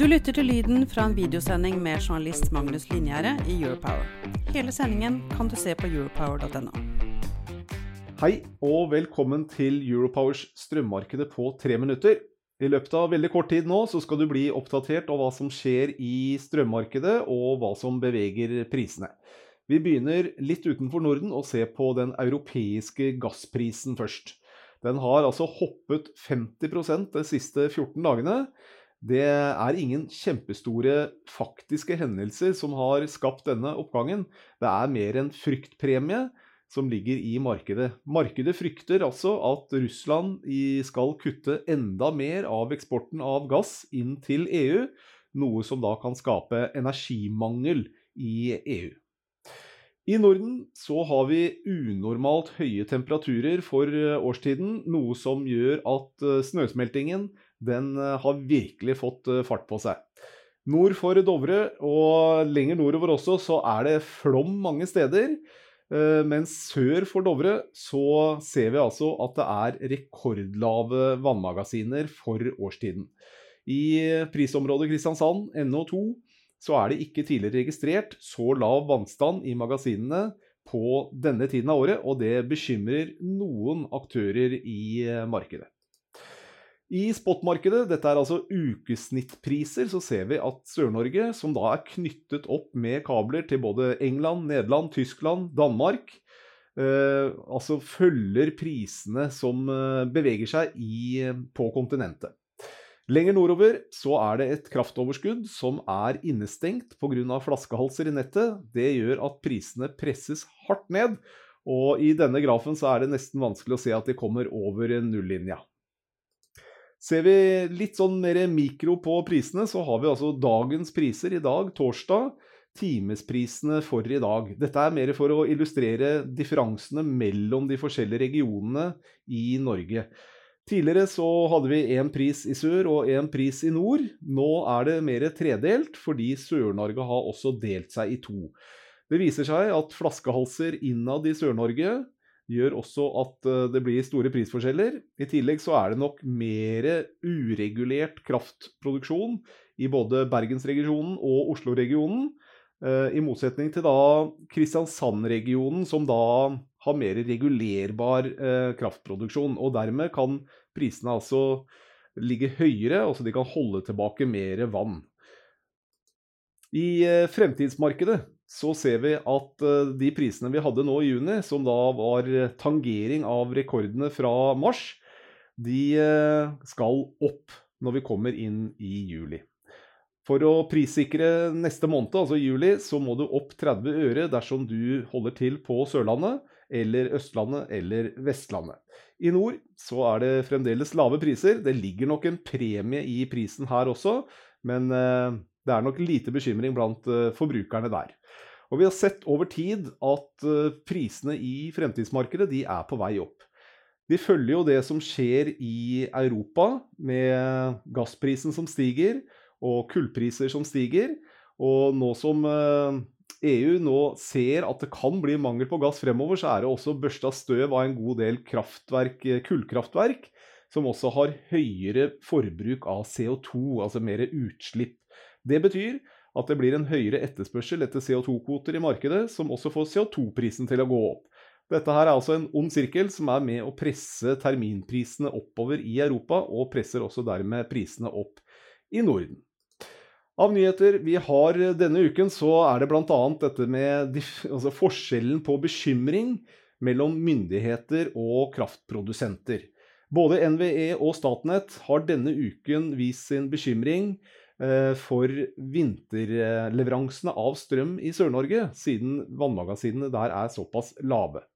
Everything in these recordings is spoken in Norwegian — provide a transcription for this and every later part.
Du lytter til lyden fra en videosending med journalist Magnus Linjære i Europower. Hele sendingen kan du se på europower.no. Hei og velkommen til Europowers strømmarkedet på tre minutter. I løpet av veldig kort tid nå så skal du bli oppdatert av hva som skjer i strømmarkedet og hva som beveger prisene. Vi begynner litt utenfor Norden og ser på den europeiske gassprisen først. Den har altså hoppet 50% de siste 14 dagene. Det er ingen kjempestore faktiske hendelser som har skapt denne oppgangen. Det er mer en fryktpremie som ligger i markedet. Markedet frykter altså at Russland skal kutte enda mer av eksporten av gass inn til EU, noe som da kan skape energimangel i EU. I Norden så har vi unormalt høye temperaturer for årstiden, noe som gjør at snøsmeltingen den eh, har virkelig fått eh, fart på seg. Nord for Dovre og lenger nordover også så er det flom mange steder. Eh, mens sør for Dovre så ser vi altså at det er rekordlave vannmagasiner for årstiden. I prisområdet Kristiansand, NO2, så er det ikke tidligere registrert så lav vannstand i magasinene på denne tiden av året, og det bekymrer noen aktører i markedet. I spotmarkedet, dette er altså ukesnittpriser, så ser vi at Sør-Norge, som da er knyttet opp med kabler til både England, Nederland, Tyskland, Danmark, eh, altså følger prisene som eh, beveger seg i, på kontinentet. Lenger nordover så er det et kraftoverskudd som er innestengt pga. flaskehalser i nettet. Det gjør at prisene presses hardt ned, og i denne grafen så er det nesten vanskelig å se at de kommer over nullinja. Ser vi litt sånn mer mikro på prisene, så har vi altså dagens priser i dag, torsdag. Timesprisene for i dag. Dette er mer for å illustrere differansene mellom de forskjellige regionene i Norge. Tidligere så hadde vi én pris i sør og én pris i nord. Nå er det mer tredelt, fordi Sør-Norge har også delt seg i to. Det viser seg at flaskehalser innad i Sør-Norge gjør også at eh, det blir store prisforskjeller. I tillegg så er det nok mer uregulert kraftproduksjon i både Bergensregionen og Oslo-regionen. Eh, I motsetning til da Kristiansand-regionen, som da har mer regulerbar eh, kraftproduksjon. Og dermed kan prisene altså ligge høyere, altså de kan holde tilbake mer vann. I fremtidsmarkedet så ser vi at eh, de prisene vi hadde nå i juni, som da var tangering av rekordene fra mars, de eh, skal opp når vi kommer inn i juli. For å prissikre neste måned, altså juli, så må du opp 30 øre dersom du holder til på Sørlandet eller Østlandet eller Vestlandet. I nord så er det fremdeles lave priser. Det ligger nok en premie i prisen her også, men eh, det er nok lite bekymring blant forbrukerne der. Og vi har sett over tid at eh, prisene i fremtidsmarkedet de er på vei opp. De følger jo det som skjer i Europa, med gassprisen som stiger, og kullpriser som stiger. Og nå som EU nå ser at det kan bli mangel på gass fremover, så er det også børsta støv av en god del kraftverk, eh, kullkraftverk som også har høyere forbruk av CO2, altså mer utslipp. Det betyr at det blir en høyere etterspørsel etter CO2-kvoter i markedet, som også får CO2-prisen til å gå opp. Dette her er altså en ond sirkel som er med å presse terminprisene oppover i Europa, og presser også dermed prisene opp i Norden. Av nyheter vi har denne uken, så er det bl.a. dette med altså forskjellen på bekymring mellom myndigheter og kraftprodusenter. Både NVE og Statnett har denne uken vist sin bekymring Eh, for vinterleveransene av strøm i Sør-Norge, siden vannmagasinene der er såpass lave.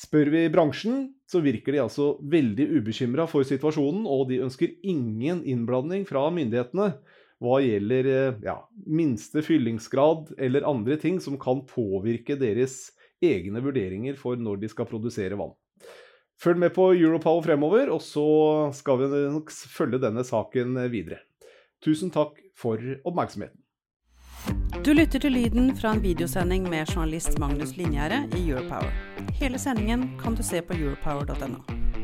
Spør vi bransjen, så virker de altså veldig ubekymra for situasjonen, og de ønsker ingen innblanding fra myndighetene. Hva gjelder eh, ja, minste fyllingsgrad eller andre ting som kan påvirke deres egne vurderinger for når de skal produsere vann. Følg med på Europower fremover, og så skal vi nok følge denne saken videre. Tusen takk for oppmerksomheten. Du lytter til lyden fra en videosending med journalist Magnus Linjære i Europower. Hele sendingen kan du se på europower.no.